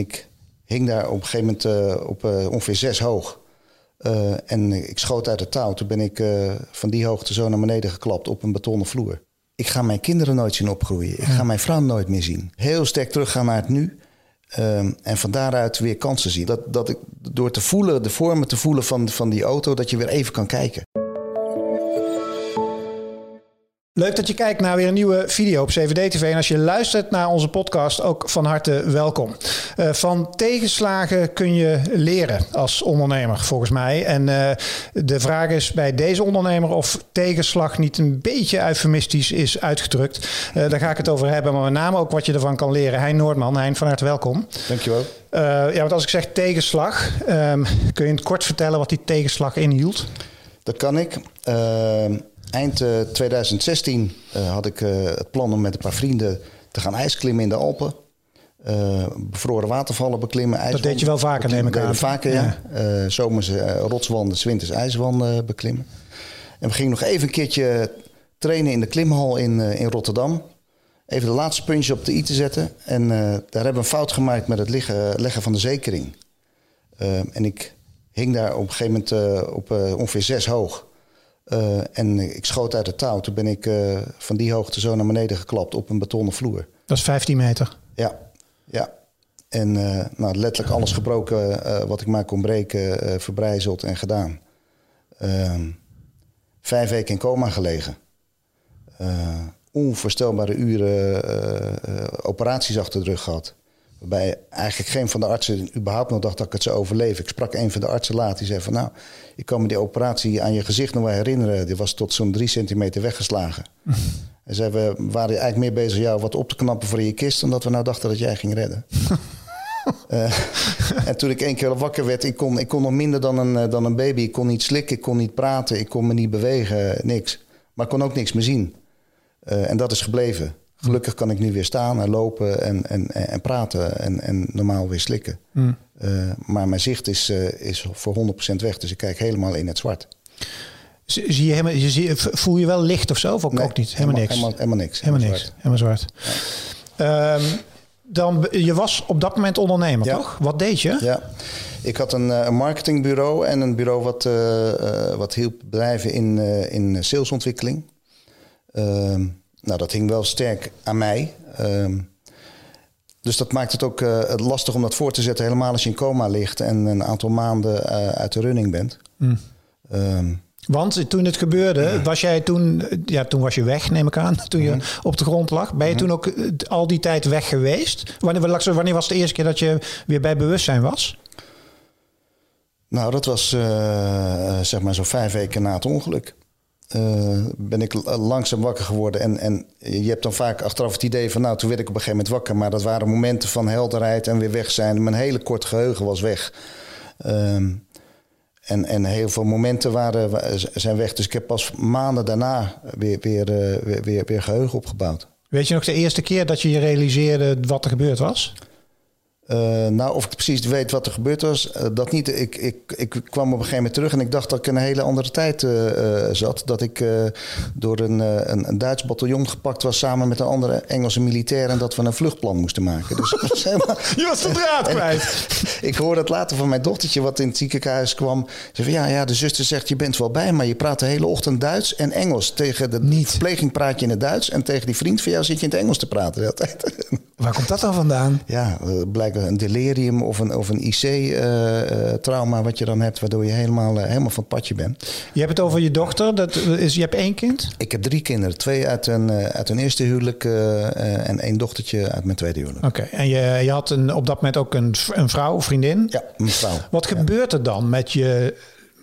Ik hing daar op een gegeven moment uh, op uh, ongeveer zes hoog. Uh, en ik schoot uit het touw. Toen ben ik van die hoogte zo naar beneden geklapt op een betonnen vloer. Ik ga mijn kinderen nooit zien opgroeien. Ik ga mijn vrouw nooit meer zien. Heel sterk teruggaan naar het nu. en van daaruit weer kansen zien. Dat, dat ik door te voelen, de vormen te voelen van, van die auto, dat je weer even kan kijken. Leuk dat je kijkt naar weer een nieuwe video op CVD-TV. En als je luistert naar onze podcast, ook van harte welkom. Uh, van tegenslagen kun je leren als ondernemer, volgens mij. En uh, de vraag is bij deze ondernemer of tegenslag niet een beetje eufemistisch is uitgedrukt. Uh, daar ga ik het over hebben, maar met name ook wat je ervan kan leren. Hein Noordman, Hein, van harte welkom. Dankjewel. ja, want als ik zeg tegenslag, um, kun je in het kort vertellen wat die tegenslag inhield? Dat kan ik. Ehm, eind 2016 uh, had ik uh, het plan om met een paar vrienden te gaan ijsklimmen in de Alpen. Bevroren watervallen beklimmen. Dat deed je wel vaker, neem ik aan. Vaker, ja. ja. zomers rotswanden, winters ijswanden beklimmen. En we gingen nog even een keertje trainen in de klimhal in, in Rotterdam. Even de laatste puntje op de i te zetten. En daar hebben we een fout gemaakt met het liggen, leggen van de zekering. en ik hing daar op een gegeven moment op ongeveer zes hoog. Uh, en ik schoot uit het touw. Toen ben ik uh, van die hoogte zo naar beneden geklapt op een betonnen vloer. Dat is 15 meter? Ja, ja. En uh, nou, letterlijk alles gebroken wat ik maar kon breken, verbrijzeld en gedaan. Ehm, vijf weken in coma gelegen. onvoorstelbare uren operaties achter de rug gehad. Waarbij eigenlijk geen van de artsen überhaupt nog dacht dat ik het zou overleven. Ik sprak een van de artsen laat. Die zei van nou, ik kan me die operatie aan je gezicht nog wel herinneren. Die was tot zo'n drie centimeter weggeslagen. en zei, we waren eigenlijk meer bezig jou wat op te knappen voor je kist... dan dat we nou dachten dat jij ging redden. uh, en toen ik één keer wakker werd, ik kon, ik kon nog minder dan een, eh, dan een baby. Ik kon niet slikken, ik kon niet praten, ik kon me niet bewegen, niks. Maar ik kon ook niks meer zien. Uh, en dat is gebleven. Gelukkig kan ik nu weer staan en lopen en, en, en praten en, en normaal weer slikken. Mm. Uh, maar mijn zicht is, uh, is voor 100% weg, dus ik kijk helemaal in het zwart. Zie je helemaal, je zie, voel je wel licht of zo? Of ook, nee, ook niet? Helemaal, helemaal niks. Helemaal, niks. Helemaal, niks. Helemaal zwart. Ja. Um, dan, je was op dat moment ondernemer, ja. toch? Wat deed je? Ja, ik had een, een marketingbureau en een bureau wat, uh, wat hielp bedrijven in, in salesontwikkeling. Ehm, nou, dat hing wel sterk aan mij. Um, dus dat maakt het ook uh, lastig om dat voor te zetten, helemaal als je in coma ligt en een aantal maanden uh, uit de running bent. Mm. Um, Want toen het gebeurde, was jij toen, ja, toen was je weg, neem ik aan, toen je mm -hmm. op de grond lag. Ben je mm -hmm. toen ook al die tijd weg geweest? Wanneer, wanneer was de eerste keer dat je weer bij bewustzijn was? Nou, dat was uh, zeg maar zo vijf weken na het ongeluk. Uh, ben ik langzaam wakker geworden. En, en je hebt dan vaak achteraf het idee van... nou, toen werd ik op een gegeven moment wakker. Maar dat waren momenten van helderheid en weer weg zijn. Mijn hele kort geheugen was weg. Um, en, en heel veel momenten waren, zijn weg. Dus ik heb pas maanden daarna weer, weer, uh, weer, weer, weer geheugen opgebouwd. Weet je nog de eerste keer dat je je realiseerde wat er gebeurd was? Uh, nou, of ik precies weet wat er gebeurd was, uh, dat niet. Ik, ik, ik kwam op een gegeven moment terug en ik dacht dat ik in een hele andere tijd uh, zat. Dat ik door een, een, een, Duits bataljon gepakt was samen met een andere Engelse militair en dat we een vluchtplan moesten maken. Dus was helemaal... Je was de draad kwijt. ik hoorde het later van mijn dochtertje, wat in het ziekenhuis kwam. Ze van ja, ja, de zuster zegt: Je bent wel bij, maar je praat de hele ochtend Duits en Engels. Tegen de niet. verpleging praat je in het Duits en tegen die vriend van jou zit je in het Engels te praten de hele tijd. Waar komt dat dan vandaan? Ja, blijkt een delirium of een, of een IC-trauma uh, uh, wat je dan hebt, waardoor je helemaal, uh, helemaal van het padje bent. Je hebt het over je dochter. Dat is, je hebt één kind? Ik heb drie kinderen. Twee uit een, uit een eerste huwelijk en één dochtertje uit mijn tweede huwelijk. Oké, okay. en je, je had een, op dat moment ook een, een vrouw, vriendin? Ja, een vrouw. Wat gebeurt er dan met je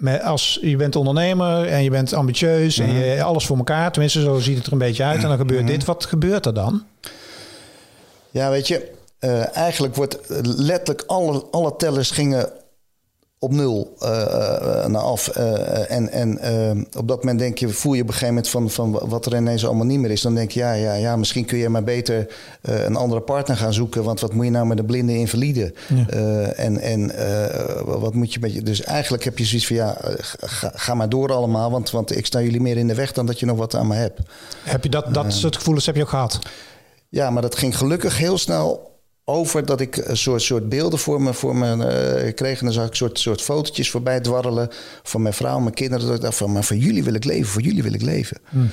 met als je bent ondernemer en je bent ambitieus en je alles voor elkaar, tenminste zo ziet het er een beetje uit, en dan gebeurt mm -hmm. dit. Wat gebeurt er dan? Ja, weet je, uh, eigenlijk wordt letterlijk alle, alle tellers gingen op nul uh, naar af. En en op dat moment denk je, voel je op een gegeven moment van, van wat er ineens allemaal niet meer is. Dan denk je, ja, ja, ja misschien kun je maar beter een andere partner gaan zoeken. Want wat moet je nou met een blinde invalide? Ja. en en wat moet je met je. Dus eigenlijk heb je zoiets van, ja, ga, ga, maar door allemaal. Want, want ik sta jullie meer in de weg dan dat je nog wat aan me hebt. Heb je dat, dat soort gevoelens heb je ook gehad? Ja, maar dat ging gelukkig heel snel over dat ik een soort, soort beelden voor me, voor me uh, kreeg. En dan zag ik soort, soort fotootjes voorbij dwarrelen van mijn vrouw, mijn kinderen. Dat ik dacht van, maar voor jullie wil ik leven, voor jullie wil ik leven. Hmm.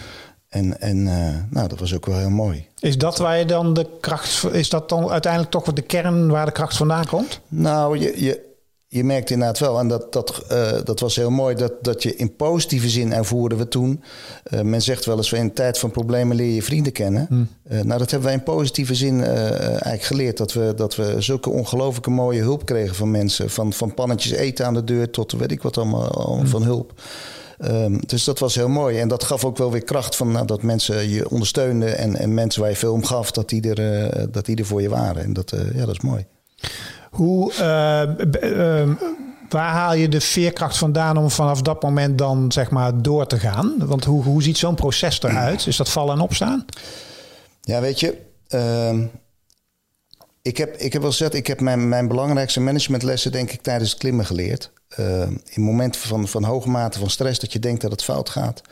En, en uh, nou, dat was ook wel heel mooi. Is dat waar je dan de kracht, is dat dan uiteindelijk toch de kern waar de kracht vandaan komt? Nou, je, je, je merkt inderdaad wel, en dat, dat, uh, dat was heel mooi, dat, dat je in positieve zin ervoerden we toen. Uh, men zegt wel eens, in een tijd van problemen leer je vrienden kennen. Hmm. Uh, nou, dat hebben wij in positieve zin eigenlijk geleerd. Dat we, dat we zulke ongelooflijke mooie hulp kregen van mensen. Van, van pannetjes eten aan de deur tot weet ik wat allemaal, allemaal van hulp. Um, dus dat was heel mooi. En dat gaf ook wel weer kracht van nou, dat mensen je ondersteunden. En, en mensen waar je veel om gaf, dat die er, dat die er voor je waren. En dat, ja, dat is mooi. Hoe, uh, waar haal je de veerkracht vandaan om vanaf dat moment dan zeg maar door te gaan? Want hoe, hoe ziet zo'n proces eruit? Is dat vallen en opstaan? Ja, weet je, uh, ik, heb, ik heb wel gezegd, ik heb mijn, mijn belangrijkste managementlessen denk ik tijdens het klimmen geleerd. Uh, in momenten van, van hoge mate van stress dat je denkt dat het fout gaat.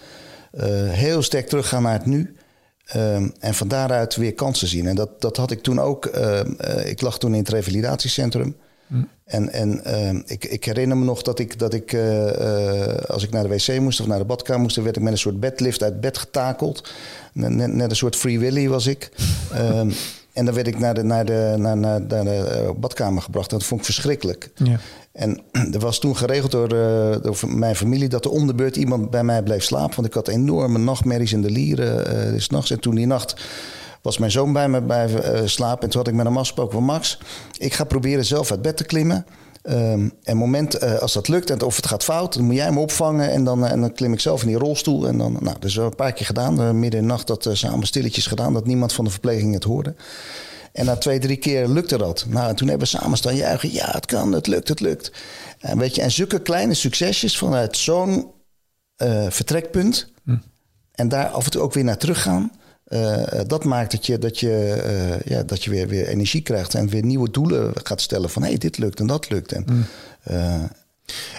Uh, heel sterk teruggaan naar het nu. Um, en van daaruit weer kansen zien. En dat, dat had ik toen ook. Uh, uh, ik lag toen in het revalidatiecentrum. Mm. En, en uh, ik, ik, herinner me nog dat ik, dat ik uh, als ik naar de wc moest of naar de badkamer moest, dan werd ik met een soort bedlift uit bed getakeld. Net, net een soort free willy was ik. um, en dan werd ik naar de, naar de, naar, naar, naar de badkamer gebracht. En dat vond ik verschrikkelijk. Ja. En er was toen geregeld door, uh, door, mijn familie dat er om de beurt iemand bij mij bleef slapen. Want ik had enorme nachtmerries in de lieren uh, des nachts. En toen die nacht was mijn zoon bij me bij uh, slapen. En toen had ik met hem afgesproken van Max, ik ga proberen zelf uit bed te klimmen. Um, en moment, uh, als dat lukt en of het gaat fout, dan moet jij me opvangen. En dan, uh, en dan klim ik zelf in die rolstoel. En dan, nou, dat is wel een paar keer gedaan. Uh, midden in de nacht dat samen stilletjes gedaan, dat niemand van de verpleging het hoorde. En na twee, drie keer lukte dat. Nou, en toen hebben we samen staan juichen. Ja, het kan, het lukt, het lukt. En, weet je, en zulke kleine succesjes vanuit zo'n vertrekpunt. Hm. En daar af en toe ook weer naar teruggaan. Uh, dat maakt dat je, dat je, uh, ja, dat je weer, weer energie krijgt en weer nieuwe doelen gaat stellen van hé, hey, dit lukt en dat lukt. En, hm.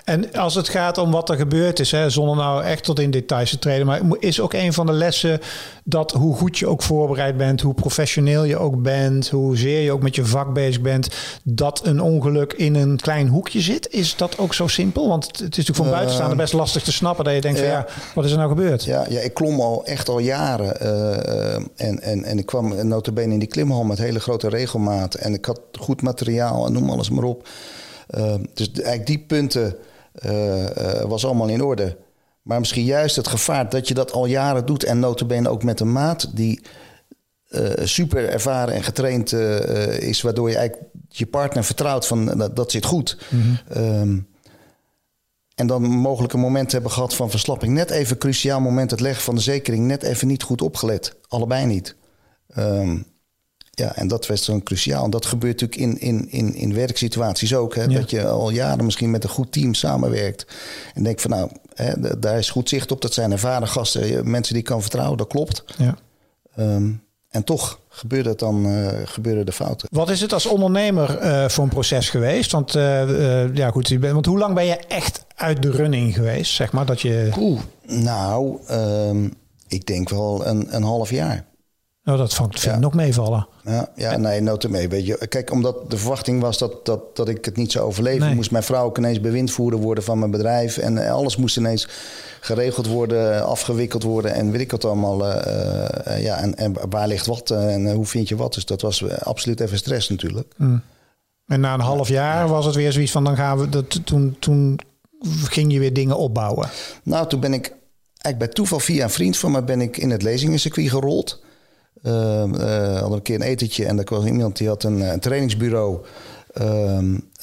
En als het gaat om wat er gebeurd is, hè, zonder nou echt tot in details te treden, maar is ook een van de lessen dat hoe goed je ook voorbereid bent, hoe professioneel je ook bent, hoezeer je ook met je vak bezig bent, dat een ongeluk in een klein hoekje zit? Is dat ook zo simpel? Want het is natuurlijk van buitenstaander uh, best lastig te snappen dat je denkt van ja, wat is er nou gebeurd? Ja, ja ik klom al echt al jaren uh, en, en, en ik kwam notabene in die klimhal met hele grote regelmaat en ik had goed materiaal en noem alles maar op. Uh, dus eigenlijk die punten uh, uh, was allemaal in orde. Maar misschien juist het gevaar dat je dat al jaren doet... en notabene ook met een maat die super ervaren en getraind is... waardoor je eigenlijk je partner vertrouwt van dat, dat zit goed. Mm -hmm. um, en dan mogelijke momenten hebben gehad van verslapping. Net even cruciaal moment het leggen van de zekering. Net even niet goed opgelet. Allebei niet. Um, ja, en dat was dan cruciaal. En dat gebeurt natuurlijk in, in, in, in werksituaties ook. Hè? Ja. Dat je al jaren misschien met een goed team samenwerkt. En denk van nou, hè, daar is goed zicht op. Dat zijn ervaren gasten, mensen die ik kan vertrouwen. Dat klopt. Ja. Um, en toch gebeurde het dan, uh, gebeuren de fouten. Wat is het als ondernemer uh, voor een proces geweest? Want, uh, ja, goed, want hoe lang ben je echt uit de running geweest? Zeg maar dat je. Oeh, nou, um, ik denk wel een, een half jaar. Nou, dat vind ik nog meevallen. Ja, ja en, nee, noten mee. Weet je. Kijk, omdat de verwachting was dat, dat, dat ik het niet zou overleven, nee. moest mijn vrouw ook ineens bewindvoerder worden van mijn bedrijf. En alles moest ineens geregeld worden, afgewikkeld worden en weet ik wat allemaal. Uh, uh, ja, en, en, waar ligt wat en hoe vind je wat? Dus dat was absoluut even stress natuurlijk. Mm. En na een half jaar was het weer zoiets van: dan gaan we. Dat, toen, toen ging je weer dingen opbouwen. Nou, toen ben ik eigenlijk bij toeval via een vriend van me ben ik in het lezingencircuit gerold. Uh, uh, hadden een keer een etentje en er was iemand die had een, een trainingsbureau. Uh,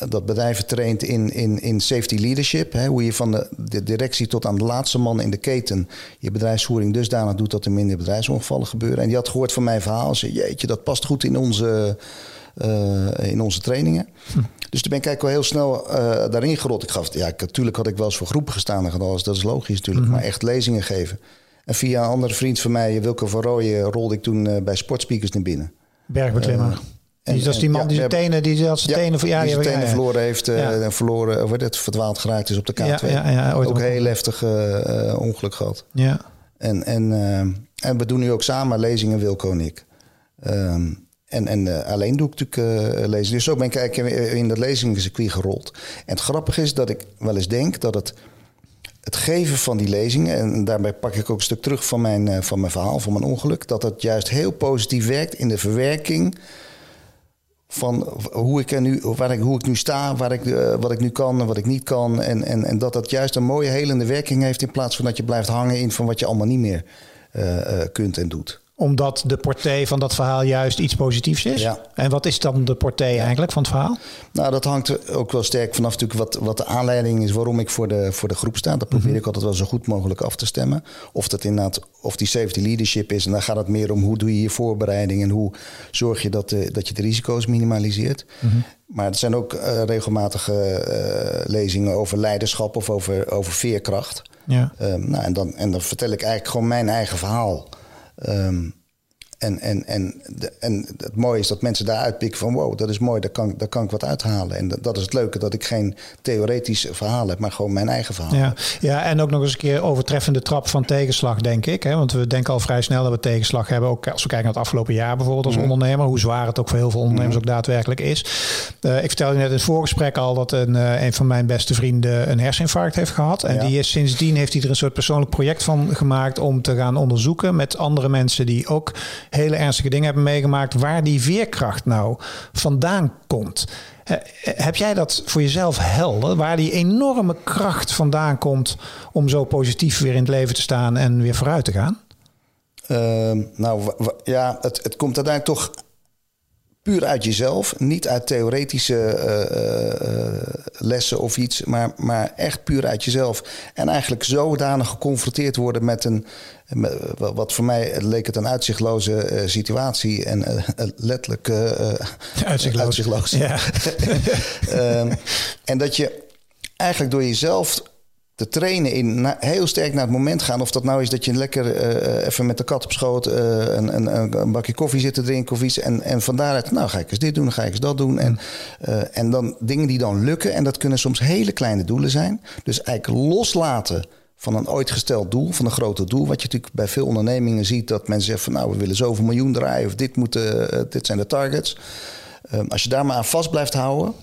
dat bedrijven traint in, in, in safety leadership. Hè, hoe je van de, de, directie tot aan de laatste man in de keten je bedrijfsvoering dusdanig doet dat er minder bedrijfsongevallen gebeuren. En die had gehoord van mijn verhaal. En zei: Jeetje, dat past goed in onze, uh, in onze trainingen. Hm. Dus toen ben ik eigenlijk wel heel snel uh, daarin gerold. Ik gaf, ja, natuurlijk had ik wel eens voor groepen gestaan en gedaan. Dat is logisch natuurlijk. -hmm. Maar echt lezingen geven. En via een andere vriend van mij, Wilke van Rooyen, rolde ik toen uh, bij Sportspeakers naar binnen. Bergbeklimmer. Uh, en, dat is die man die zijn tenen, die had zijn ja, tenen, ja, die zijn tenen verloren heeft uh, en verloren, of het verdwaald geraakt is op de K2. ook, ook heel heftig uh, ongeluk gehad. Ja. En, en, uh, en we doen nu ook samen lezingen, Wilco en ik. Um, En, en alleen doe ik natuurlijk lezen. Dus zo ben ik eigenlijk in dat lezingscircuit gerold. En het grappige is dat ik wel eens denk dat het, het geven van die lezingen... en daarbij pak ik ook een stuk terug van mijn, van mijn verhaal, van mijn ongeluk... dat het juist heel positief werkt in de verwerking van hoe ik, er nu, waar ik, hoe ik nu sta, waar ik, uh, wat ik nu kan en wat ik niet kan. En, en, en dat dat juist een mooie helende werking heeft in plaats van dat je blijft hangen in van wat je allemaal niet meer uh, kunt en doet omdat de portée van dat verhaal juist iets positiefs is? Ja. En wat is dan de portée eigenlijk van het verhaal? Nou, dat hangt ook wel sterk vanaf natuurlijk wat, wat de aanleiding is waarom ik voor de, voor de groep sta. Dat probeer mm ik altijd wel zo goed mogelijk af te stemmen. Of dat inderdaad, of die safety leadership is. En dan gaat het meer om hoe doe je je voorbereiding en hoe zorg je dat, de, dat je de risico's minimaliseert. Mm -hmm. Maar er zijn ook uh, regelmatige uh, lezingen over leiderschap of over, over veerkracht. Ja. Um, nou, en, dan, en dan vertel ik eigenlijk gewoon mijn eigen verhaal. Um, en, en, en, de, en het mooie is dat mensen daar uitpikken van wow, dat is mooi, daar kan, daar kan ik wat uithalen. En dat, dat, is het leuke, dat ik geen theoretisch verhaal heb, maar gewoon mijn eigen verhaal. Ja, ja en ook nog eens een keer overtreffende trap van tegenslag, denk ik. Hè? Want we denken al vrij snel dat we tegenslag hebben. Ook als we kijken naar het afgelopen jaar bijvoorbeeld als mm. ondernemer. Hoe zwaar het ook voor heel veel ondernemers mm. ook daadwerkelijk is. Uh, ik vertelde net in het voorgesprek al dat een, uh, een van mijn beste vrienden een herseninfarct heeft gehad. En ja. die is sindsdien heeft hij er een soort persoonlijk project van gemaakt om te gaan onderzoeken met andere mensen die ook hele ernstige dingen hebben meegemaakt, waar die veerkracht nou vandaan komt. Heb jij dat voor jezelf helder? Waar die enorme kracht vandaan komt om zo positief weer in het leven te staan en weer vooruit te gaan? Uh, nou ja, het, het komt uiteindelijk toch puur uit jezelf. Niet uit theoretische uh, uh, lessen of iets, maar, maar echt puur uit jezelf. En eigenlijk zodanig geconfronteerd worden met een, wat voor mij leek het een uitzichtloze uh, situatie en letterlijk uitzichtloos. uitzichtloos. Ja. um, en dat je eigenlijk door jezelf te trainen in heel sterk naar het moment gaan. Of dat nou is dat je lekker uh, even met de kat op schoot uh, een, een, een, bakje koffie zit te drinken of iets. En, en van daaruit, nou ga ik eens dit doen, ga ik eens dat doen. En, en dan dingen die dan lukken. En dat kunnen soms hele kleine doelen zijn. Dus eigenlijk loslaten van een ooit gesteld doel, van een groter doel. Wat je natuurlijk bij veel ondernemingen ziet, dat mensen zeggen van nou, we willen zoveel miljoen draaien of dit, moeten, dit zijn de targets. als je daar maar aan vast blijft houden,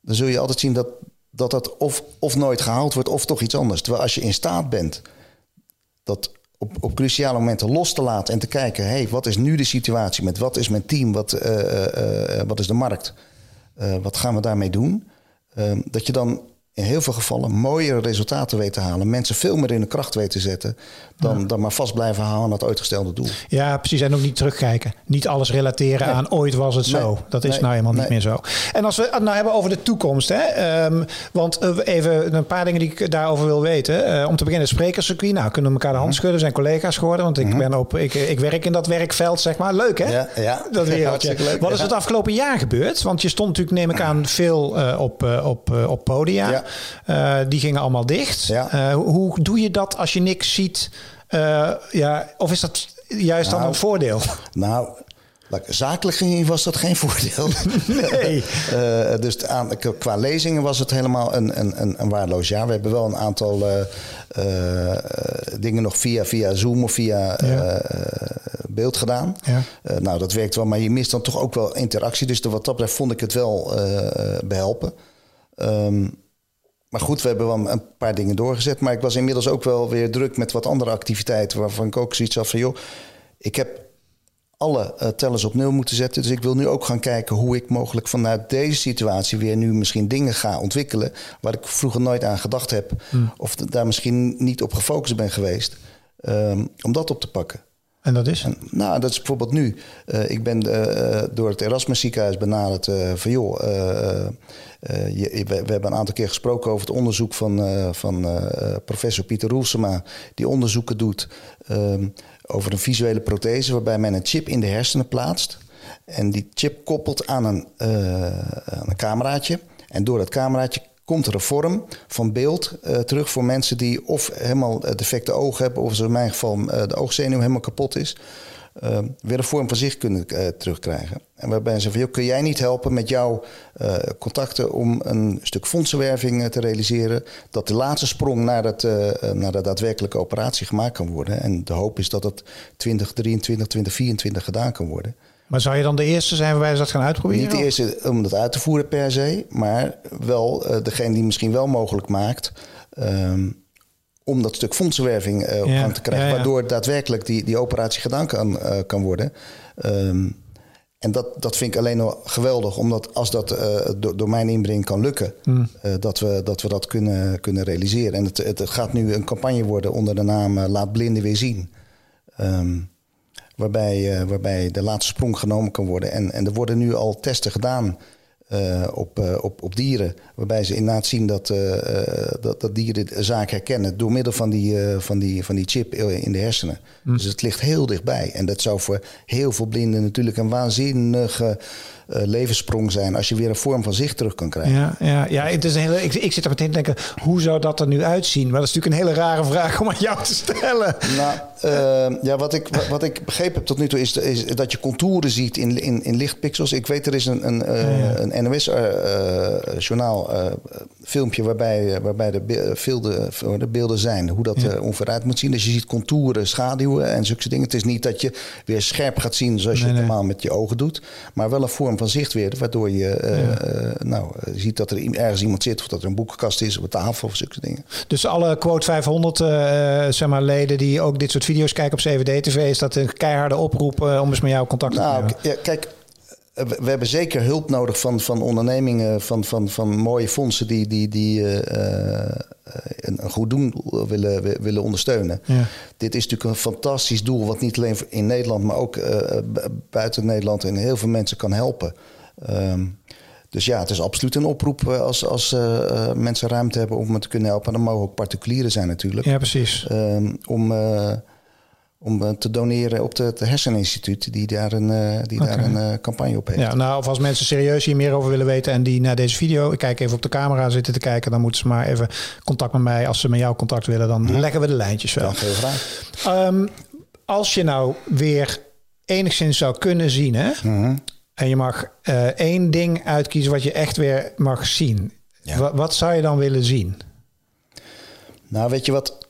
dan zul je altijd zien dat dat dat of, of nooit gehaald wordt of toch iets anders. Terwijl als je in staat bent dat op, op cruciale momenten los te laten en te kijken: hé, hey, wat is nu de situatie met wat is mijn team, wat, uh, uh, uh, wat is de markt, wat gaan we daarmee doen? Dat je dan in heel veel gevallen mooiere resultaten weet te halen. Mensen veel meer in de kracht weten te zetten. Dan, ja. dan maar vast blijven houden aan het uitgestelde doel. Ja, precies. En ook niet terugkijken. Niet alles relateren nee. aan ooit was het nee. zo. Dat is nee. nou helemaal niet meer zo. En als we het nou hebben over de toekomst. Hè? Um, want uh, even een paar dingen die ik daarover wil weten. Uh, om te beginnen, sprekerscircuit. Nou, kunnen we elkaar de hand schudden. We zijn collega's geworden. Want ik, mm -hmm. ben op, ik, ik werk in dat werkveld, zeg maar. Leuk, hè? Ja, ja. Dat wereldje. Leuk, Wat is het afgelopen jaar gebeurd? Want je stond natuurlijk, neem ik aan, veel uh, op, op, op podia. Ja. Uh, die gingen allemaal dicht. Ja. Uh, hoe doe je dat als je niks ziet? Uh, ja, of is dat juist nou, dan een voordeel? Nou, zakelijk gezien was dat geen voordeel. Nee. uh, dus aan, qua lezingen was het helemaal een, een, een waardeloos jaar. We hebben wel een aantal dingen nog via, via Zoom of via ja. beeld gedaan. Ja. nou, dat werkt wel, maar je mist dan toch ook wel interactie. Dus wat dat betreft vond ik het wel behelpen. Um, maar goed, we hebben wel een paar dingen doorgezet. Maar ik was inmiddels ook wel weer druk met wat andere activiteiten. Waarvan ik ook zoiets had van: joh, ik heb alle uh, tellers op nul moeten zetten. Dus ik wil nu ook gaan kijken hoe ik mogelijk vanuit deze situatie weer nu misschien dingen ga ontwikkelen. Waar ik vroeger nooit aan gedacht heb. Hmm. Of daar misschien niet op gefocust ben geweest. Um, om dat op te pakken. En dat is? En, nou, dat is bijvoorbeeld nu. Uh, ik ben uh, door het Erasmus ziekenhuis benaderd van joh. Je, we, we, hebben een aantal keer gesproken over het onderzoek van, van professor Pieter Roelsema, die onderzoeken doet um, over een visuele prothese waarbij men een chip in de hersenen plaatst. En die chip koppelt aan een, aan een cameraatje. En door dat cameraatje komt er een vorm van beeld uh, terug voor mensen die of helemaal defecte ogen hebben, of in mijn geval uh, de oogzenuw helemaal kapot is. Uh, weer een vorm van zicht kunnen terugkrijgen. En waarbij ze van, joh, kun jij niet helpen met jouw contacten om een stuk fondsenwerving te realiseren, dat de laatste sprong naar, het, naar de daadwerkelijke operatie gemaakt kan worden. En de hoop is dat het 2023, 2024 gedaan kan worden. Maar zou je dan de eerste zijn waarbij ze dat gaan uitproberen? Niet de eerste om dat uit te voeren per se, maar wel uh, degene die misschien wel mogelijk maakt. Um, om dat stuk fondsenwerving uh, op gang te krijgen, waardoor daadwerkelijk die, die operatie gedaan kan, uh, kan worden. Um, en dat, dat vind ik alleen nog geweldig, omdat als dat uh, door, door, mijn inbreng kan lukken, mm. uh, dat, we, dat we dat kunnen, kunnen realiseren. En het, het gaat nu een campagne worden onder de naam Laat Blinden weer zien. Um, waarbij, waarbij de laatste sprong genomen kan worden. En, en er worden nu al testen gedaan uh, op, uh, op, op dieren. Waarbij ze inderdaad zien dat, uh, dat, dat dieren de zaak herkennen door middel van die, van die, van die chip in de hersenen. Mm. Dus het ligt heel dichtbij. En dat zou voor heel veel blinden natuurlijk een waanzinnige uh, levenssprong zijn als je weer een vorm van zicht terug kan krijgen. Ja, ja, ja het is een hele, ik, ik zit er meteen te denken, hoe zou dat er nu uitzien? Maar dat is natuurlijk een hele rare vraag om aan jou te stellen. Nou, uh, ja, wat ik, wat, ik begrepen heb tot nu toe is, is dat je contouren ziet in, in, in lichtpixels. Ik weet, er is een, een, uh, een NOS-journaal filmpje waarbij, waarbij de, beelden, de beelden zijn. Hoe dat ja. onveruit moet zien. Dus je ziet contouren, schaduwen en zulke dingen. Het is niet dat je weer scherp gaat zien zoals je het normaal nee. met je ogen doet. Maar wel een vorm van zicht weer. Waardoor je uh, ja. nou, ziet dat er ergens iemand zit. Of dat er een boekenkast is op een tafel of zulke dingen. Dus alle quote 500 uh, zeg maar, leden die ook dit soort video's kijken op CVD-TV... is dat een keiharde oproep om eens met jou contact te nou, nemen? Ja, kijk, we hebben zeker hulp nodig van, van ondernemingen, van, van, van mooie fondsen die, die, die uh, een, een, goed doen willen, willen ondersteunen. Ja. Dit is natuurlijk een fantastisch doel, wat niet alleen in Nederland, maar ook uh, buiten Nederland en heel veel mensen kan helpen. Um, dus ja, het is absoluut een oproep als, als uh, mensen ruimte hebben om me te kunnen helpen. En dan mogen ook particulieren zijn natuurlijk. Ja, precies. Um, om om te doneren op het Herseninstituut, die daar een, uh, die okay. daar een uh, campagne op heeft. Ja, nou, of als mensen serieus hier meer over willen weten en die naar deze video, ik kijk even op de camera zitten te kijken, dan moeten ze maar even contact met mij. Als ze met jou contact willen, dan ja. leggen we de lijntjes wel. Ja, heel graag. Um, als je nou weer enigszins zou kunnen zien, hè? Mm -hmm. en je mag uh, één ding uitkiezen wat je echt weer mag zien. Ja. Wat zou je dan willen zien? Nou, weet je wat?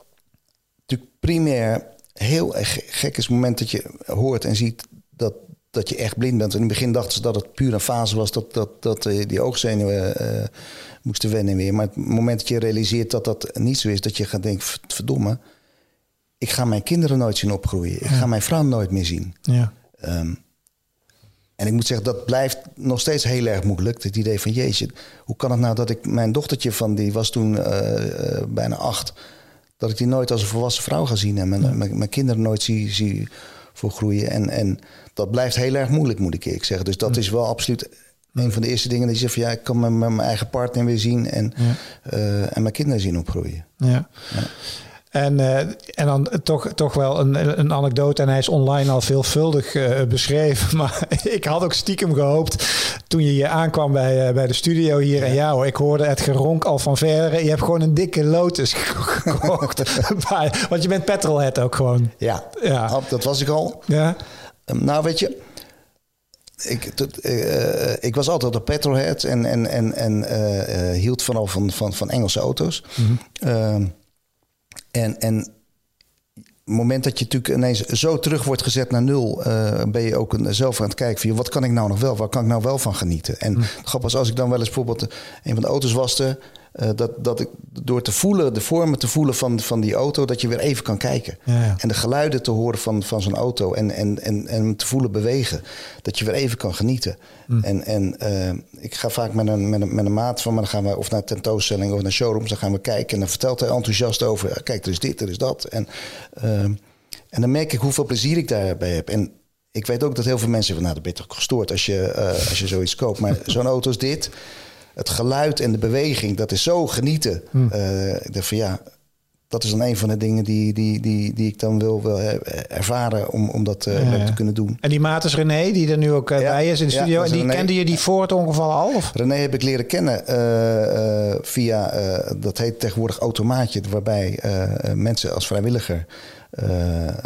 Natuurlijk primair heel gek is het moment dat je hoort en ziet dat, dat je echt blind bent. In het begin dachten ze dat het puur een fase was dat, dat, dat die oogzenuwen uh, moesten wennen weer. Maar het moment dat je realiseert dat dat niet zo is, dat je gaat denken, verdomme, ik ga mijn kinderen nooit zien opgroeien. Ik ja. ga mijn vrouw nooit meer zien. Ja. Um, en ik moet zeggen, dat blijft nog steeds heel erg moeilijk. Het idee van, jeetje, hoe kan het nou dat ik mijn dochtertje van, die was toen uh, uh, bijna acht dat ik die nooit als een volwassen vrouw ga zien en mijn, ja. mijn, mijn, kinderen nooit zie, zie volgroeien. En, en dat blijft heel erg moeilijk, moet ik eerlijk zeggen. Dus dat ja. is wel absoluut een van de eerste dingen die je zegt van ja, ik kan mijn, mijn eigen partner weer zien en, ja. uh, en mijn kinderen zien opgroeien. Ja. En, uh, en dan toch, toch wel een, een anekdote. En hij is online al veelvuldig uh, beschreven. Maar ik had ook stiekem gehoopt toen je hier aankwam bij, uh, bij de studio hier. Ja. En ja hoor, ik hoorde het geronk al van verre. Je hebt gewoon een dikke Lotus gekocht. Want je bent petrolhead ook gewoon. Ja, ja. dat was ik al. Ja. Um, nou weet je, ik, uh, ik, was altijd een petrolhead en, en, en, en uh, hield vanal van, van, van Engelse auto's. Mm -hmm. uh, en, en het moment dat je natuurlijk ineens zo terug wordt gezet naar nul, uh, ben je ook een, zelf aan het kijken van wat kan ik nou nog wel, waar kan ik nou wel van genieten? En hm. grappig was als ik dan wel eens bijvoorbeeld een van de auto's waste, uh, dat, dat ik door te voelen, de vormen te voelen van, van die auto, dat je weer even kan kijken. Ja, ja. En de geluiden te horen van, van zo'n auto en, en, en, en te voelen bewegen, dat je weer even kan genieten. Hm. En, en uh, ik ga vaak met een, met, een, met een maat van me, dan gaan we of naar tentoonstelling of naar showrooms, dan gaan we kijken en dan vertelt hij enthousiast over, kijk, er is dit, er is dat. En, uh, en dan merk ik hoeveel plezier ik daarbij heb. En ik weet ook dat heel veel mensen van, nou, dat ben je toch gestoord als je, als je zoiets koopt. Maar zo'n auto als dit, het geluid en de beweging, dat is zo genieten. Hm. Uh, ik dacht van ja, dat is dan een van de dingen die, die, die, die ik dan wil, wil ervaren om, om dat uh, ja, te kunnen doen. En die maat is René, die er nu ook uh, ja, bij is in de studio. en die René, kende je die voor het ongeval al? Of? René heb ik leren kennen uh, via, dat heet tegenwoordig automaatje, waarbij mensen als vrijwilliger,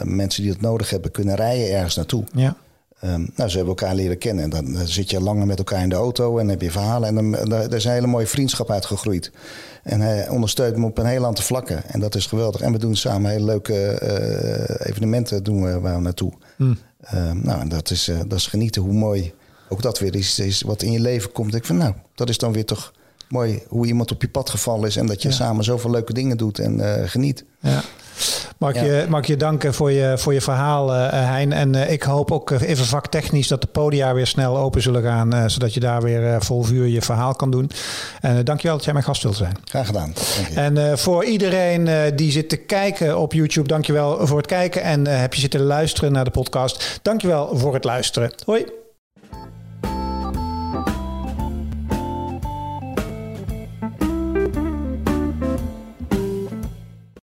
mensen die het nodig hebben, kunnen rijden ergens naartoe. Ja. Um, nou, ze hebben elkaar leren kennen. En dan, dan, zit je langer met elkaar in de auto en heb je verhalen. En dan, daar, is een hele mooie vriendschap uitgegroeid. En hij ondersteunt me op een heel aantal vlakken. En dat is geweldig. En we doen samen hele leuke uh, evenementen doen we, waar we naartoe. Hmm. Um, nou, en dat is, uh, dat is genieten hoe mooi ook dat weer is, is wat in je leven komt. Ik van nou, dat is dan weer toch mooi hoe iemand op je pad gevallen is. En dat je samen zoveel leuke dingen doet en uh, geniet. Ja. Mag, je, mag je danken voor je, voor je verhaal, uh, Hein. En uh, ik hoop ook even vaktechnisch dat de podia weer snel open zullen gaan. Zodat je daar weer vol vuur je verhaal kan doen. En dankjewel dat jij mijn gast wilt zijn. Graag gedaan. En voor iedereen die zit te kijken op YouTube, dankjewel voor het kijken. En heb je zitten luisteren naar de podcast, dankjewel voor het luisteren. Hoi.